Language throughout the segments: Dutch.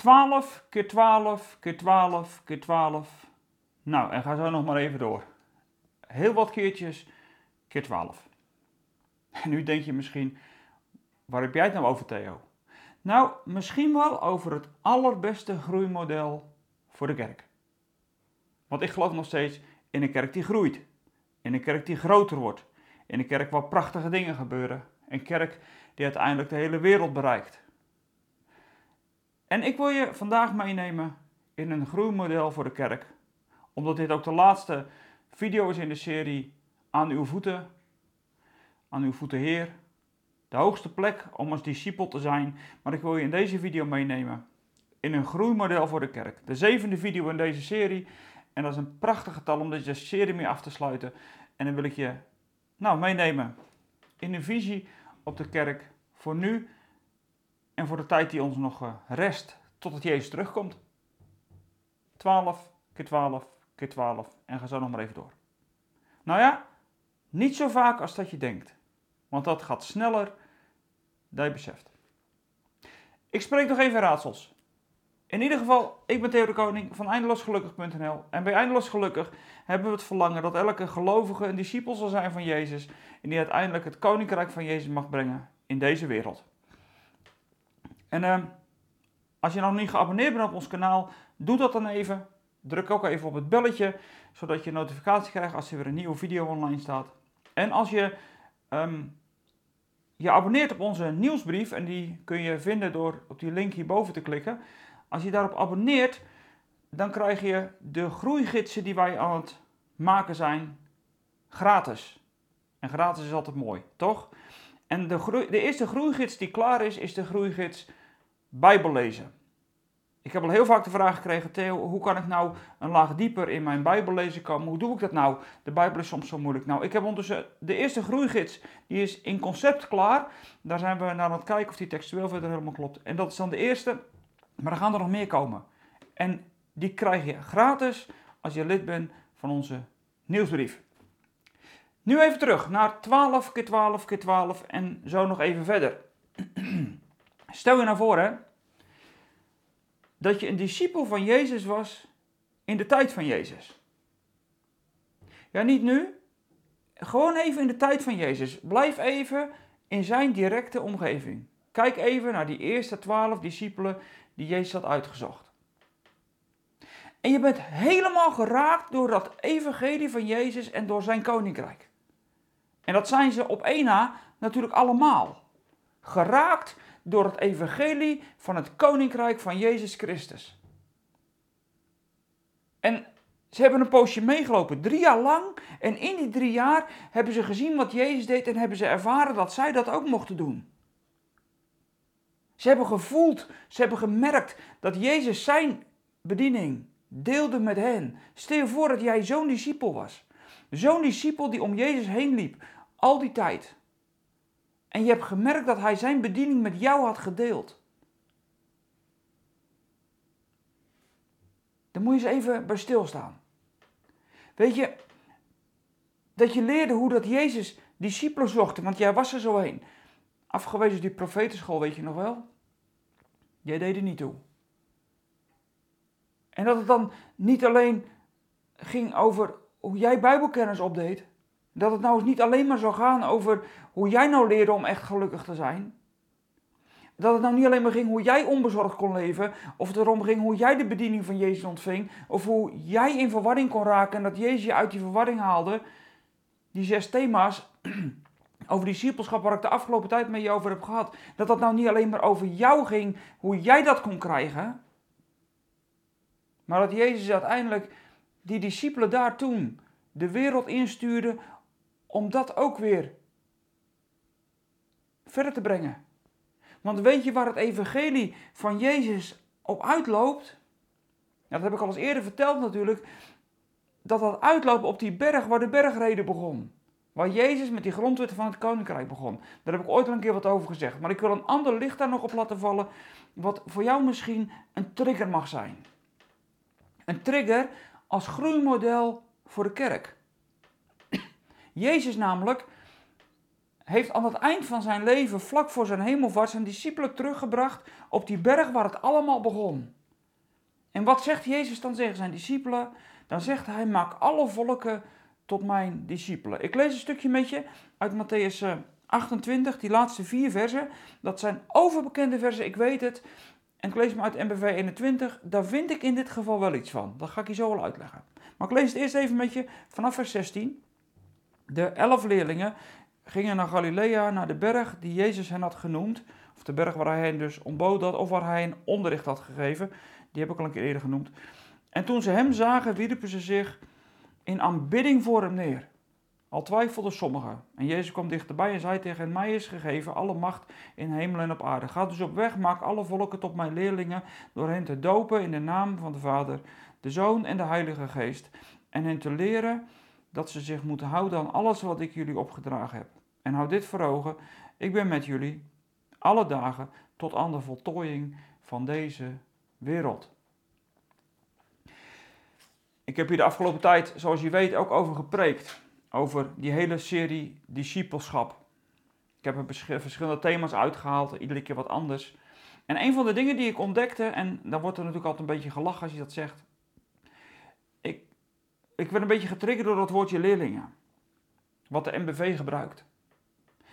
12 keer 12 keer 12 keer 12. Nou, en ga zo nog maar even door. Heel wat keertjes keer 12. En nu denk je misschien, waar heb jij het nou over Theo? Nou, misschien wel over het allerbeste groeimodel voor de kerk. Want ik geloof nog steeds in een kerk die groeit. In een kerk die groter wordt. In een kerk waar prachtige dingen gebeuren. Een kerk die uiteindelijk de hele wereld bereikt. En ik wil je vandaag meenemen in een groeimodel voor de kerk. Omdat dit ook de laatste video is in de serie Aan uw voeten. Aan uw voeten Heer. De hoogste plek om als discipel te zijn. Maar ik wil je in deze video meenemen in een groeimodel voor de kerk. De zevende video in deze serie. En dat is een prachtig getal om deze serie mee af te sluiten. En dan wil ik je nou, meenemen in een visie op de kerk voor nu en voor de tijd die ons nog eh, rest totdat Jezus terugkomt. 12 keer 12 keer 12 en ga zo nog maar even door. Nou ja, niet zo vaak als dat je denkt, want dat gaat sneller dan je beseft. Ik spreek nog even raadsels. In ieder geval, ik ben Theo de Koning van eindeloosgelukkig.nl en bij Eindeloos Gelukkig hebben we het verlangen dat elke gelovige een discipel zal zijn van Jezus en die uiteindelijk het koninkrijk van Jezus mag brengen in deze wereld. En uh, als je nog niet geabonneerd bent op ons kanaal, doe dat dan even. Druk ook even op het belletje, zodat je notificatie krijgt als er weer een nieuwe video online staat. En als je um, je abonneert op onze nieuwsbrief, en die kun je vinden door op die link hierboven te klikken. Als je daarop abonneert, dan krijg je de groeigidsen die wij aan het maken zijn gratis. En gratis is altijd mooi, toch? En de, de eerste groeigids die klaar is, is de groeigids Bijbel lezen. Ik heb al heel vaak de vraag gekregen, Theo, hoe kan ik nou een laag dieper in mijn Bijbel lezen komen? Hoe doe ik dat nou? De Bijbel is soms zo moeilijk. Nou, ik heb ondertussen de eerste groeigids, die is in concept klaar. Daar zijn we naar aan het kijken of die textueel verder helemaal klopt. En dat is dan de eerste, maar er gaan er nog meer komen. En die krijg je gratis als je lid bent van onze nieuwsbrief. Nu even terug naar 12 keer 12 keer 12 en zo nog even verder. Stel je nou voor hè, dat je een discipel van Jezus was in de tijd van Jezus. Ja, niet nu. Gewoon even in de tijd van Jezus. Blijf even in zijn directe omgeving. Kijk even naar die eerste twaalf discipelen die Jezus had uitgezocht. En je bent helemaal geraakt door dat evangelie van Jezus en door zijn koninkrijk. En dat zijn ze op één na natuurlijk allemaal. Geraakt door het evangelie van het koninkrijk van Jezus Christus. En ze hebben een poosje meegelopen, drie jaar lang. En in die drie jaar hebben ze gezien wat Jezus deed en hebben ze ervaren dat zij dat ook mochten doen. Ze hebben gevoeld, ze hebben gemerkt dat Jezus zijn bediening deelde met hen. Stel je voor dat jij zo'n discipel was. Zo'n discipel die om Jezus heen liep, al die tijd. En je hebt gemerkt dat hij zijn bediening met jou had gedeeld. Dan moet je eens even bij stilstaan. Weet je, dat je leerde hoe dat Jezus discipelen zocht, want jij was er zo heen. Afgewezen die profetenschool, weet je nog wel? Jij deed er niet toe. En dat het dan niet alleen ging over hoe jij Bijbelkennis opdeed, dat het nou eens niet alleen maar zou gaan over hoe jij nou leerde om echt gelukkig te zijn. Dat het nou niet alleen maar ging hoe jij onbezorgd kon leven, of het erom ging hoe jij de bediening van Jezus ontving, of hoe jij in verwarring kon raken en dat Jezus je uit die verwarring haalde. Die zes thema's over discipelschap waar ik de afgelopen tijd met je over heb gehad, dat dat nou niet alleen maar over jou ging, hoe jij dat kon krijgen, maar dat Jezus uiteindelijk die discipelen daar toen de wereld instuurde om dat ook weer verder te brengen. Want weet je waar het evangelie van Jezus op uitloopt? dat heb ik al eens eerder verteld natuurlijk. Dat dat uitloopt op die berg waar de bergreden begon. Waar Jezus met die grondwetten van het koninkrijk begon. Daar heb ik ooit al een keer wat over gezegd. Maar ik wil een ander licht daar nog op laten vallen. Wat voor jou misschien een trigger mag zijn. Een trigger als groeimodel voor de kerk. Jezus namelijk heeft aan het eind van zijn leven, vlak voor zijn hemelvaart, zijn discipelen teruggebracht op die berg waar het allemaal begon. En wat zegt Jezus dan tegen zijn discipelen? Dan zegt hij: Maak alle volken tot mijn discipelen. Ik lees een stukje met je uit Matthäus 28, die laatste vier versen. Dat zijn overbekende versen, ik weet het. En ik lees hem uit MBV 21. Daar vind ik in dit geval wel iets van. Dat ga ik je zo wel uitleggen. Maar ik lees het eerst even met je vanaf vers 16. De elf leerlingen gingen naar Galilea, naar de berg die Jezus hen had genoemd. Of de berg waar hij hen dus ontbood had, of waar hij een onderricht had gegeven. Die heb ik al een keer eerder genoemd. En toen ze hem zagen, wierpen ze zich in aanbidding voor hem neer. Al twijfelden sommigen. En Jezus kwam dichterbij en zei tegen hen: Mij is gegeven alle macht in hemel en op aarde. Ga dus op weg, maak alle volken tot mijn leerlingen, door hen te dopen in de naam van de Vader, de Zoon en de Heilige Geest. En hen te leren dat ze zich moeten houden aan alles wat ik jullie opgedragen heb. En houd dit voor ogen: ik ben met jullie alle dagen tot aan de voltooiing van deze wereld. Ik heb hier de afgelopen tijd, zoals je weet, ook over gepreekt. Over die hele serie discipelschap. Ik heb er verschillende thema's uitgehaald, iedere keer wat anders. En een van de dingen die ik ontdekte, en dan wordt er natuurlijk altijd een beetje gelachen als je dat zegt. Ik, ik werd een beetje getriggerd door dat woordje leerlingen. Wat de MBV gebruikt.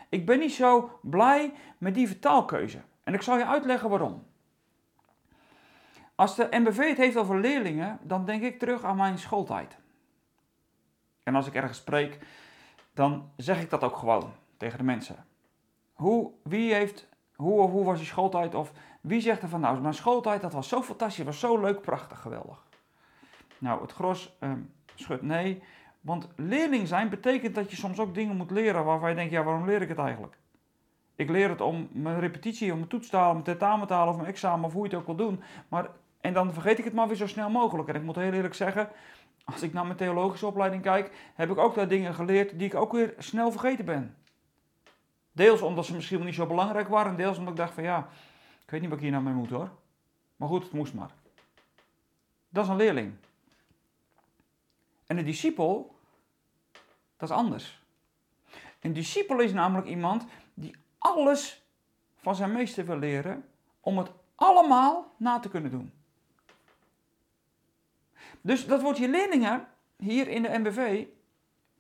Ik ben niet zo blij met die vertaalkeuze. En ik zal je uitleggen waarom. Als de MBV het heeft over leerlingen, dan denk ik terug aan mijn schooltijd. En als ik ergens spreek, dan zeg ik dat ook gewoon tegen de mensen. Hoe, wie heeft, hoe hoe was je schooltijd? Of wie zegt er van, nou, mijn schooltijd, dat was zo fantastisch, was zo leuk, prachtig, geweldig. Nou, het gros uh, schudt nee. Want leerling zijn betekent dat je soms ook dingen moet leren waarvan je denkt, ja, waarom leer ik het eigenlijk? Ik leer het om mijn repetitie, om mijn toets te halen, mijn tentamen te halen of mijn examen, of hoe je het ook wil doen. Maar, en dan vergeet ik het maar weer zo snel mogelijk. En ik moet heel eerlijk zeggen, als ik naar mijn theologische opleiding kijk, heb ik ook daar dingen geleerd die ik ook weer snel vergeten ben. Deels omdat ze misschien niet zo belangrijk waren, deels omdat ik dacht van ja, ik weet niet wat ik hier nou mee moet hoor. Maar goed, het moest maar. Dat is een leerling. En een discipel, dat is anders. Een discipel is namelijk iemand die alles van zijn meester wil leren om het allemaal na te kunnen doen. Dus dat woordje leerlingen hier in de MBV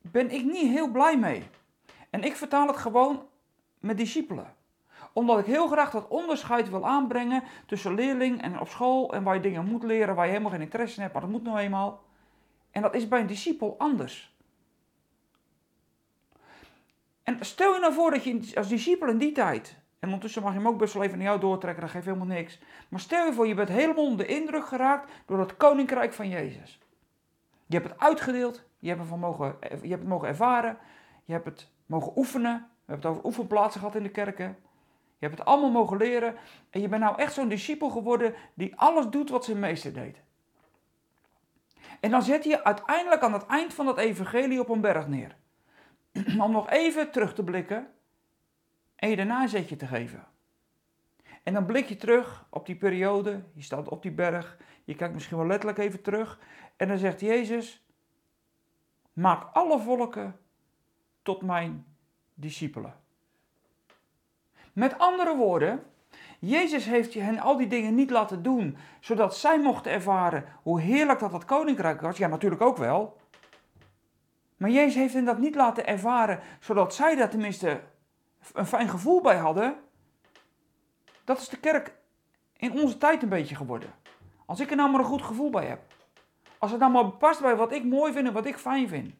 ben ik niet heel blij mee. En ik vertaal het gewoon met discipelen. Omdat ik heel graag dat onderscheid wil aanbrengen tussen leerling en op school en waar je dingen moet leren waar je helemaal geen interesse in hebt, maar dat moet nou eenmaal. En dat is bij een discipel anders. En stel je nou voor dat je als discipel in die tijd, en ondertussen mag je hem ook best wel even naar jou doortrekken, dat geeft helemaal niks. Maar stel je voor, je bent helemaal onder de indruk geraakt door het koninkrijk van Jezus. Je hebt het uitgedeeld, je hebt het, mogen, je hebt het mogen ervaren, je hebt het mogen oefenen. We hebben het over oefenplaatsen gehad in de kerken. Je hebt het allemaal mogen leren. En je bent nou echt zo'n discipel geworden die alles doet wat zijn meester deed. En dan zet je uiteindelijk aan het eind van dat evangelie op een berg neer. Om nog even terug te blikken en je daarna een zetje te geven. En dan blik je terug op die periode, je staat op die berg, je kijkt misschien wel letterlijk even terug en dan zegt Jezus, maak alle volken tot mijn discipelen. Met andere woorden, Jezus heeft hen al die dingen niet laten doen, zodat zij mochten ervaren hoe heerlijk dat dat koninkrijk was. Ja, natuurlijk ook wel. Maar Jezus heeft hen dat niet laten ervaren, zodat zij daar tenminste een fijn gevoel bij hadden. Dat is de kerk in onze tijd een beetje geworden. Als ik er nou maar een goed gevoel bij heb. Als het nou maar past bij wat ik mooi vind en wat ik fijn vind.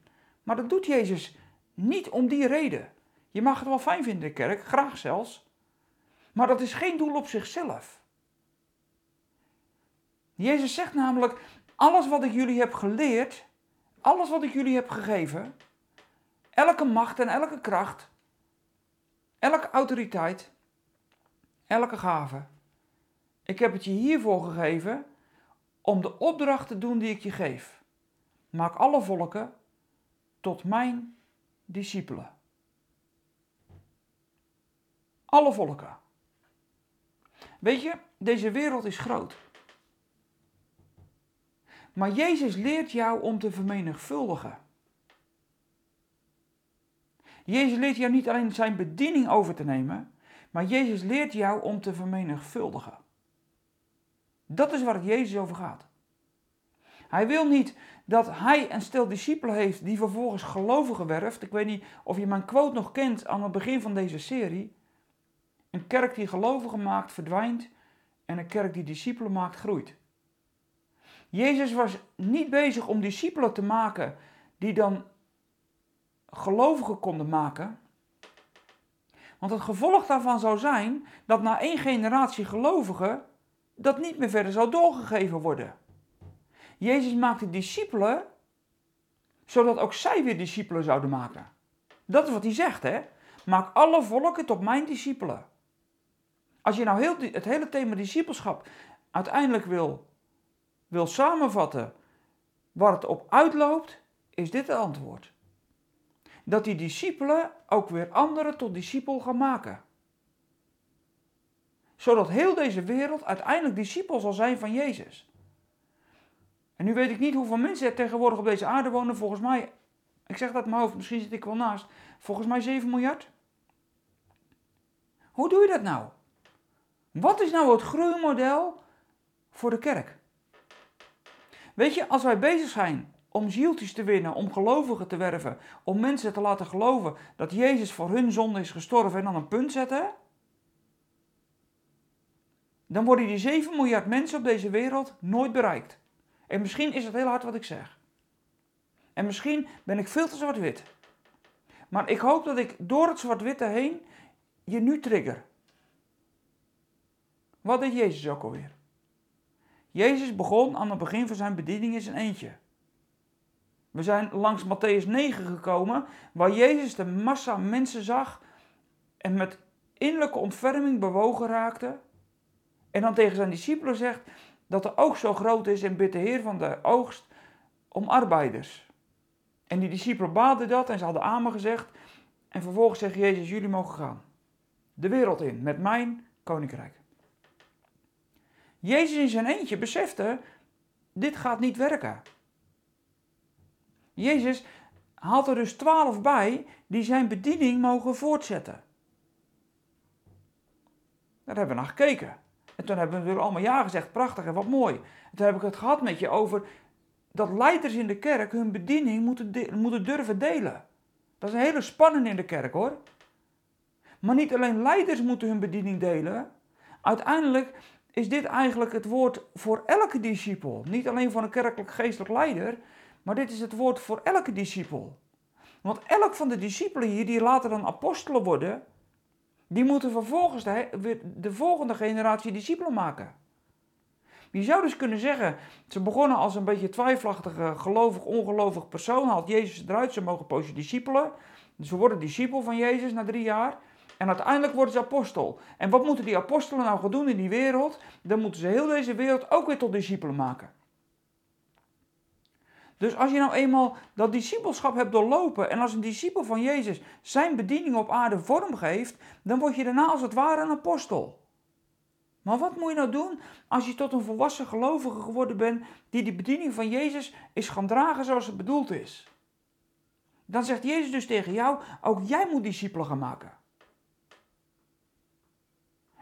Maar dat doet Jezus niet om die reden. Je mag het wel fijn vinden, de kerk, graag zelfs. Maar dat is geen doel op zichzelf. Jezus zegt namelijk: alles wat ik jullie heb geleerd, alles wat ik jullie heb gegeven, elke macht en elke kracht, elke autoriteit, elke gave, ik heb het je hiervoor gegeven om de opdracht te doen die ik je geef. Maak alle volken tot mijn discipelen. Alle volken. Weet je, deze wereld is groot. Maar Jezus leert jou om te vermenigvuldigen. Jezus leert jou niet alleen zijn bediening over te nemen, maar Jezus leert jou om te vermenigvuldigen. Dat is waar het Jezus over gaat. Hij wil niet dat hij een stel discipelen heeft die vervolgens gelovigen werft. Ik weet niet of je mijn quote nog kent aan het begin van deze serie. Een kerk die gelovigen maakt verdwijnt en een kerk die discipelen maakt groeit. Jezus was niet bezig om discipelen te maken die dan gelovigen konden maken. Want het gevolg daarvan zou zijn dat na één generatie gelovigen dat niet meer verder zou doorgegeven worden. Jezus maakte discipelen zodat ook zij weer discipelen zouden maken. Dat is wat hij zegt, hè? Maak alle volken tot mijn discipelen. Als je nou heel, het hele thema discipelschap uiteindelijk wil, wil samenvatten waar het op uitloopt, is dit het antwoord. Dat die discipelen ook weer anderen tot discipel gaan maken. Zodat heel deze wereld uiteindelijk discipel zal zijn van Jezus. En nu weet ik niet hoeveel mensen er tegenwoordig op deze aarde wonen. Volgens mij, ik zeg dat in mijn hoofd, misschien zit ik wel naast. Volgens mij 7 miljard. Hoe doe je dat nou? Wat is nou het groeimodel voor de kerk? Weet je, als wij bezig zijn om zieltjes te winnen, om gelovigen te werven, om mensen te laten geloven dat Jezus voor hun zonde is gestorven en dan een punt zetten, dan worden die 7 miljard mensen op deze wereld nooit bereikt. En misschien is het heel hard wat ik zeg. En misschien ben ik veel te zwart-wit. Maar ik hoop dat ik door het zwart-witte heen je nu trigger. Wat deed Jezus ook alweer? Jezus begon aan het begin van zijn bediening in zijn eentje. We zijn langs Matthäus 9 gekomen, waar Jezus de massa mensen zag en met innerlijke ontferming bewogen raakte. En dan tegen zijn discipelen zegt dat de oogst zo groot is en bidt de Heer van de oogst om arbeiders. En die discipelen baden dat en ze hadden amen gezegd. En vervolgens zegt Jezus, jullie mogen gaan. De wereld in, met mijn koninkrijk. Jezus in zijn eentje besefte, dit gaat niet werken. Jezus haalt er dus twaalf bij die zijn bediening mogen voortzetten. Daar hebben we naar gekeken. En toen hebben we natuurlijk allemaal ja gezegd, prachtig en wat mooi. En toen heb ik het gehad met je over dat leiders in de kerk hun bediening moeten, moeten durven delen. Dat is een hele spanning in de kerk hoor. Maar niet alleen leiders moeten hun bediening delen. Uiteindelijk is dit eigenlijk het woord voor elke discipel. Niet alleen voor een kerkelijk geestelijk leider, maar dit is het woord voor elke discipel. Want elk van de discipelen hier, die later dan apostelen worden, die moeten vervolgens de, de volgende generatie discipelen maken. Je zou dus kunnen zeggen, ze begonnen als een beetje twijfelachtige, gelovig, ongelovig persoon, had Jezus eruit, ze mogen poosje discipelen. Ze worden discipel van Jezus na drie jaar. En uiteindelijk worden ze apostel. En wat moeten die apostelen nou gaan doen in die wereld? Dan moeten ze heel deze wereld ook weer tot discipelen maken. Dus als je nou eenmaal dat discipelschap hebt doorlopen en als een discipel van Jezus zijn bediening op aarde vorm geeft, dan word je daarna als het ware een apostel. Maar wat moet je nou doen als je tot een volwassen gelovige geworden bent die die bediening van Jezus is gaan dragen zoals het bedoeld is? Dan zegt Jezus dus tegen jou, ook jij moet discipelen gaan maken.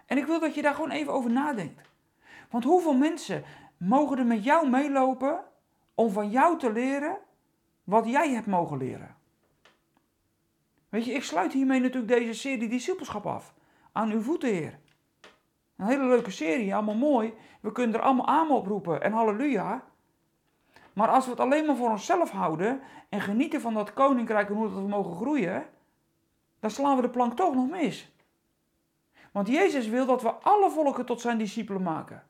En ik wil dat je daar gewoon even over nadenkt. Want hoeveel mensen mogen er met jou meelopen om van jou te leren wat jij hebt mogen leren? Weet je, ik sluit hiermee natuurlijk deze serie discipelschap af. Aan uw voeten, Heer. Een hele leuke serie, allemaal mooi. We kunnen er allemaal aan oproepen en halleluja. Maar als we het alleen maar voor onszelf houden en genieten van dat koninkrijk en hoe dat we mogen groeien, dan slaan we de plank toch nog mis. Want Jezus wil dat we alle volken tot zijn discipelen maken.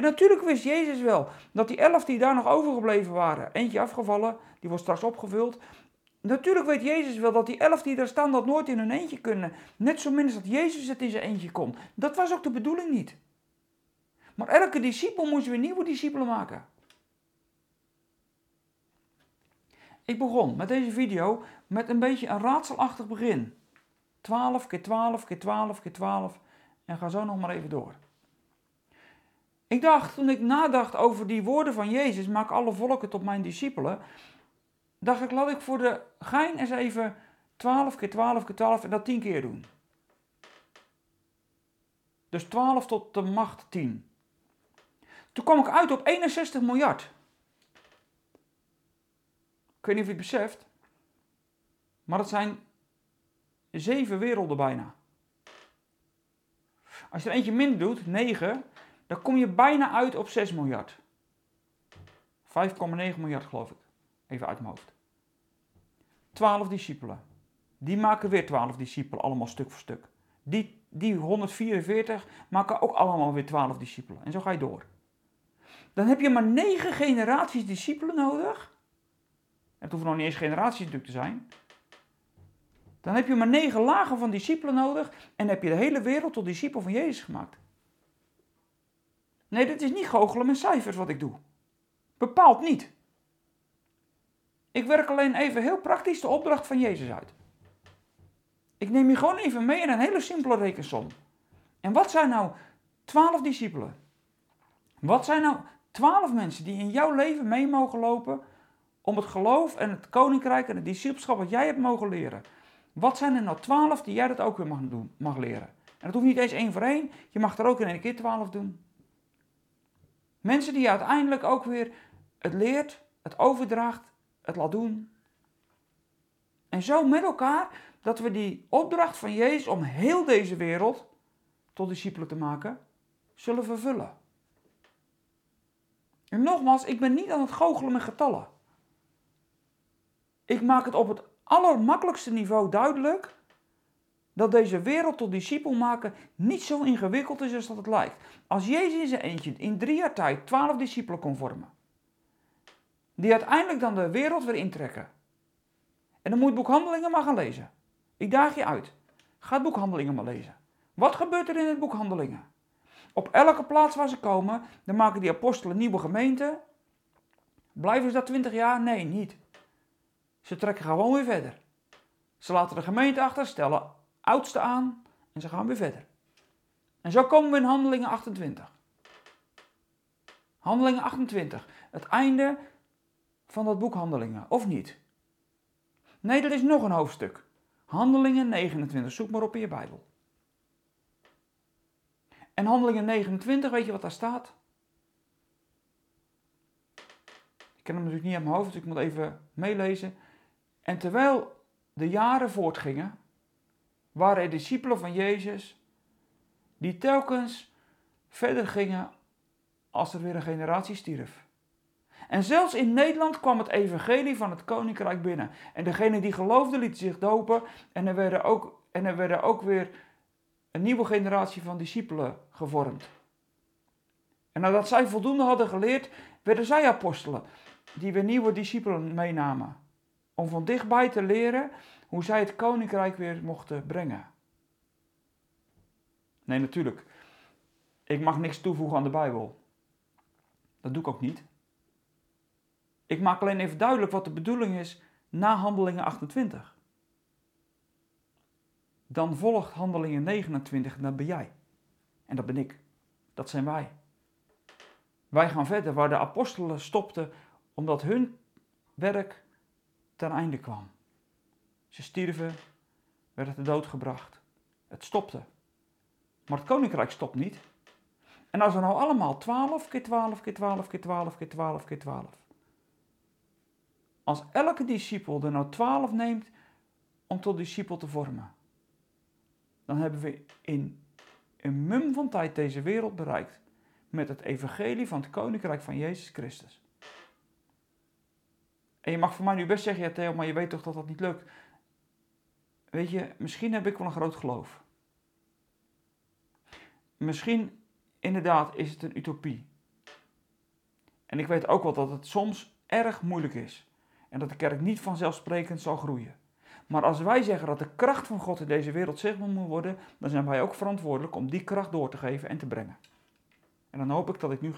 En natuurlijk wist Jezus wel dat die elf die daar nog overgebleven waren, eentje afgevallen, die wordt straks opgevuld. Natuurlijk weet Jezus wel dat die elf die daar staan dat nooit in hun eentje kunnen. Net zo min als dat Jezus het in zijn eentje kon. Dat was ook de bedoeling niet. Maar elke discipel moest weer nieuwe discipelen maken. Ik begon met deze video met een beetje een raadselachtig begin. 12 keer 12 keer 12 keer 12 en ga zo nog maar even door. Ik dacht, toen ik nadacht over die woorden van Jezus, maak alle volken tot mijn discipelen, dacht ik, laat ik voor de gein eens even 12 keer 12 keer 12 en dat 10 keer doen. Dus 12 tot de macht 10. Toen kwam ik uit op 61 miljard. Ik weet niet of je het beseft. Maar dat zijn zeven werelden bijna. Als je er eentje minder doet, 9, dan kom je bijna uit op 6 miljard. 5,9 miljard geloof ik. Even uit mijn hoofd. 12 discipelen. Die maken weer 12 discipelen, allemaal stuk voor stuk. Die, die 144 maken ook allemaal weer 12 discipelen. En zo ga je door. Dan heb je maar 9 generaties discipelen nodig. Het hoeven nog niet eens generaties natuurlijk te zijn. Dan heb je maar negen lagen van discipelen nodig en heb je de hele wereld tot discipel van Jezus gemaakt. Nee, dit is niet goochelen met cijfers wat ik doe. Bepaald niet. Ik werk alleen even heel praktisch de opdracht van Jezus uit. Ik neem je gewoon even mee in een hele simpele rekensom. En wat zijn nou twaalf discipelen? Wat zijn nou twaalf mensen die in jouw leven mee mogen lopen om het geloof en het koninkrijk en het discipelschap wat jij hebt mogen leren? Wat zijn er nou twaalf die jij dat ook weer mag, doen, mag leren? En dat hoeft niet eens één voor één. Je mag er ook in één keer twaalf doen. Mensen die uiteindelijk ook weer het leert, het overdraagt, het laat doen. En zo met elkaar dat we die opdracht van Jezus om heel deze wereld tot discipelen te maken, zullen vervullen. En nogmaals, ik ben niet aan het goochelen met getallen. Ik maak het op het allermakkelijkste niveau duidelijk dat deze wereld tot discipel maken niet zo ingewikkeld is als dat het lijkt. Als Jezus in zijn eentje in drie jaar tijd twaalf discipelen kon vormen, die uiteindelijk dan de wereld weer intrekken. En dan moet je het boek Handelingen maar gaan lezen. Ik daag je uit. Ga het maar lezen. Wat gebeurt er in het boek Handelingen? Op elke plaats waar ze komen, dan maken die apostelen nieuwe gemeenten. Blijven ze dat twintig jaar? Nee, niet. Ze trekken gewoon weer verder. Ze laten de gemeente achter, stellen oudste aan en ze gaan weer verder. En zo komen we in Handelingen 28. Handelingen 28. Het einde van dat boek Handelingen, of niet? Nee, er is nog een hoofdstuk. Handelingen 29. Zoek maar op in je Bijbel. En Handelingen 29, weet je wat daar staat? Ik ken hem natuurlijk niet aan mijn hoofd, dus ik moet even meelezen. En terwijl de jaren voortgingen, waren er discipelen van Jezus die telkens verder gingen als er weer een generatie stierf. En zelfs in Nederland kwam het evangelie van het koninkrijk binnen. En degene die geloofde liet zich dopen en er werden ook, en er werden ook weer een nieuwe generatie van discipelen gevormd. En nadat zij voldoende hadden geleerd, werden zij apostelen, die weer nieuwe discipelen meenamen om van dichtbij te leren hoe zij het koninkrijk weer mochten brengen. Nee, natuurlijk. Ik mag niks toevoegen aan de Bijbel. Dat doe ik ook niet. Ik maak alleen even duidelijk wat de bedoeling is na Handelingen 28. Dan volgt Handelingen 29 en dat ben jij. En dat ben ik. Dat zijn wij. Wij gaan verder waar de apostelen stopten omdat hun werk ten einde kwam. Ze stierven, werden te dood gebracht. Het stopte. Maar het koninkrijk stopt niet. En als we nou allemaal 12 keer 12 keer 12 keer 12 keer 12 keer 12. Als elke discipel er nou 12 neemt om tot discipel te vormen. Dan hebben we in een mum van tijd deze wereld bereikt. Met het evangelie van het koninkrijk van Jezus Christus. En je mag voor mij nu best zeggen, ja Theo, maar je weet toch dat dat niet lukt. Weet je, misschien heb ik wel een groot geloof. Misschien, inderdaad, is het een utopie. En ik weet ook wel dat het soms erg moeilijk is. En dat de kerk niet vanzelfsprekend zal groeien. Maar als wij zeggen dat de kracht van God in deze wereld zichtbaar moet worden, dan zijn wij ook verantwoordelijk om die kracht door te geven en te brengen. En dan hoop ik dat ik nu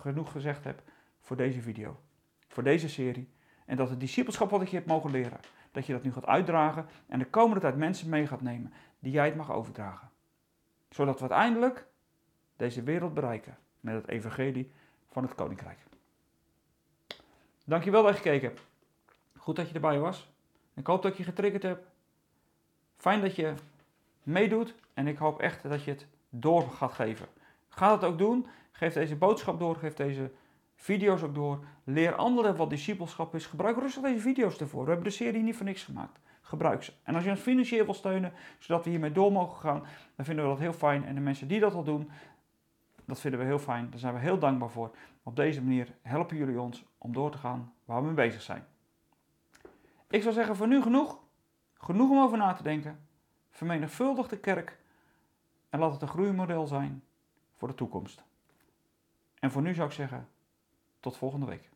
genoeg gezegd heb voor deze video, voor deze serie. En dat het discipelschap wat ik je heb mogen leren, dat je dat nu gaat uitdragen en de komende tijd mensen mee gaat nemen die jij het mag overdragen. Zodat we uiteindelijk deze wereld bereiken met het evangelie van het koninkrijk. Dankjewel dat je gekeken hebt. Goed dat je erbij was. Ik hoop dat je getriggerd heb Fijn dat je meedoet en ik hoop echt dat je het door gaat geven. Ga het ook doen. Geef deze boodschap door. Geef deze video's ook door. Leer anderen wat discipelschap is. Gebruik rustig deze video's ervoor. We hebben de serie niet voor niks gemaakt. Gebruik ze. En als je ons financieel wil steunen, zodat we hiermee door mogen gaan, dan vinden we dat heel fijn. En de mensen die dat al doen, dat vinden we heel fijn. Daar zijn we heel dankbaar voor. Op deze manier helpen jullie ons om door te gaan waar we mee bezig zijn. Ik zou zeggen, voor nu genoeg. Genoeg om over na te denken. Vermenigvuldig de kerk en laat het een groeimodel zijn voor de toekomst. En voor nu zou ik zeggen, tot volgende week.